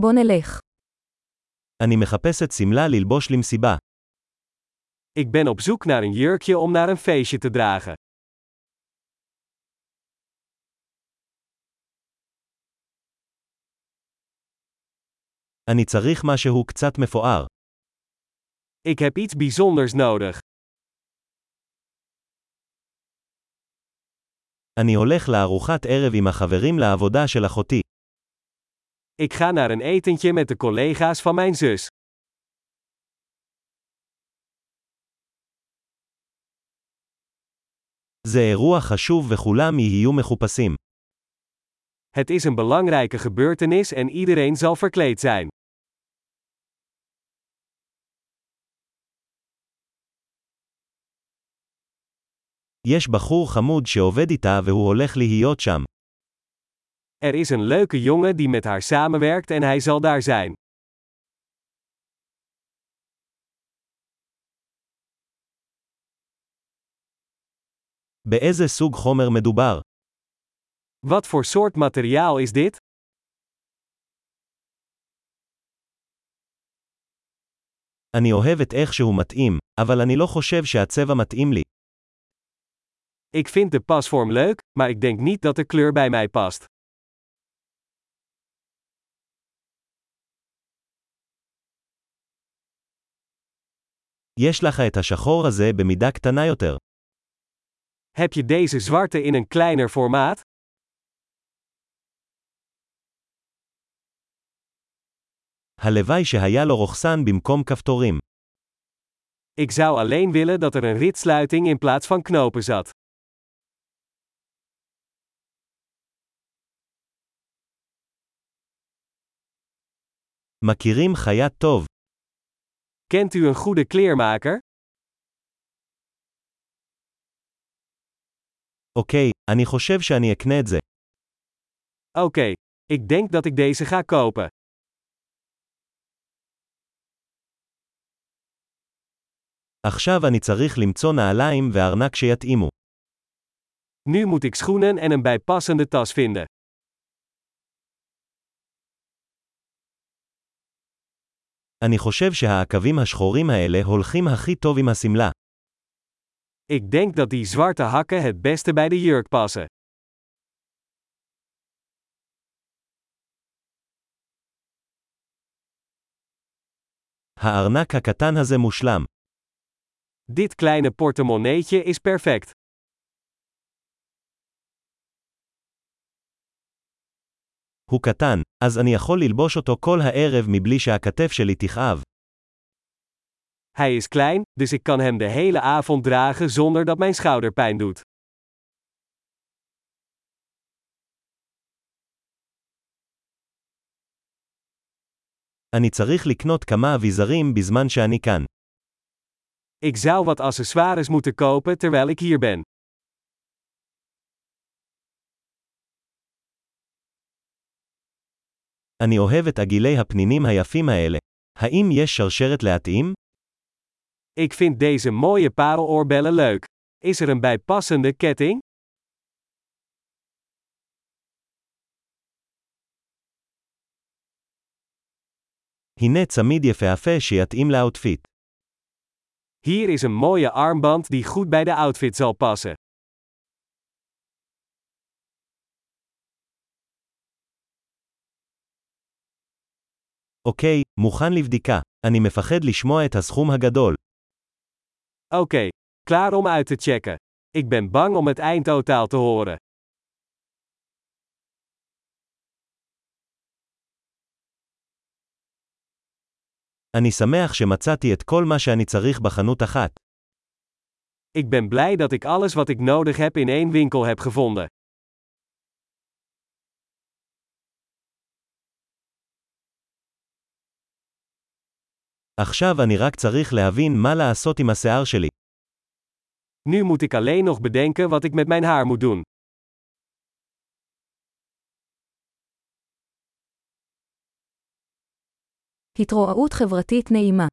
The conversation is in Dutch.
בוא נלך. אני מחפשת שמלה ללבוש למסיבה. Ik ben op zoek naar een jurkje om naar een feestje te dragen. אני צריך משהו קצת מפואר. Ik heb iets bijzonders nodig. אני הולך לארוחת ערב עם החברים לעבודה של אחותי. Ik ga naar een etentje met de collega's van mijn zus. זה אירוע חשוב וכולם יהיו מחופשים. Het is een belangrijke gebeurtenis en iedereen zal verkleed zijn. יש בחור חמוד שעובד איתה והוא הולך להיות שם. Er is een leuke jongen die met haar samenwerkt en hij zal daar zijn. באיזה סוג חומר מדובר? Wat voor soort materiaal is dit? אני אוהב את איך שהוא מתאים, אבל אני לא חושב שהצבע מתאים לי. Ik vind de pasvorm leuk, maar ik denk niet dat de kleur bij mij past. יש לך את השחור הזה במידה קטנה יותר. Heb je deze zwarte in een kleiner formaat? הלוואי שהיה לו רוכסן במקום כפתורים. Ik zou alleen willen dat er een ritsluiting in plaats van knopen zat. מכירים חיה טוב. Kent u een goede kleermaker? אוקיי, אני חושב שאני אקנה את זה. Oké, ik denk dat ik deze ga kopen. עכשיו אני צריך למצוא נעליים וארנק שיתאימו. Nu moet ik schoenen en een bijpassende tas vinden. אני חושב שהעקבים השחורים האלה הולכים הכי טוב עם השמלה. Ik denk dat die zwarte hakken het beste bij de jurk passen. הארנק הקטן הזה מושלם. Dit kleine portemonneetje is perfect. הוא קטן, אז אני יכול ללבוש אותו כל הערב מבלי שהכתף שלי תכאב. Hij is klein, dus ik kan hem de hele avond dragen zonder dat mijn schouder pijn doet. אני צריך לקנות כמה אביזרים בזמן שאני כאן. Ik zou wat accessoires moeten kopen terwijl ik hier ben. אני אוהב את עגילי הפנינים היפים האלה. האם יש שרשרת להתאים? Ik vind deze mooie pareloorbellen leuk. Is er een bijpassende ketting? הנה צמיד יפהפה שיתאים לאוטפיט. Hier is een mooie armband die goed bij de outfit zal passen. אוקיי, מוכן לבדיקה. אני מפחד לשמוע את הסכום הגדול. Oké, klaar om uit te checken. Ik ben bang om het eindtotaal te horen. אני שמח שמצאתי את כל מה שאני צריך בחנות אחת. Ik ben blij dat ik alles wat ik nodig heb in één winkel heb gevonden. עכשיו אני רק צריך להבין מה לעשות עם השיער שלי. Nu moet ik alleen nog bedenken wat ik met mijn haar moet doen. התרועעות חברתית נעימה.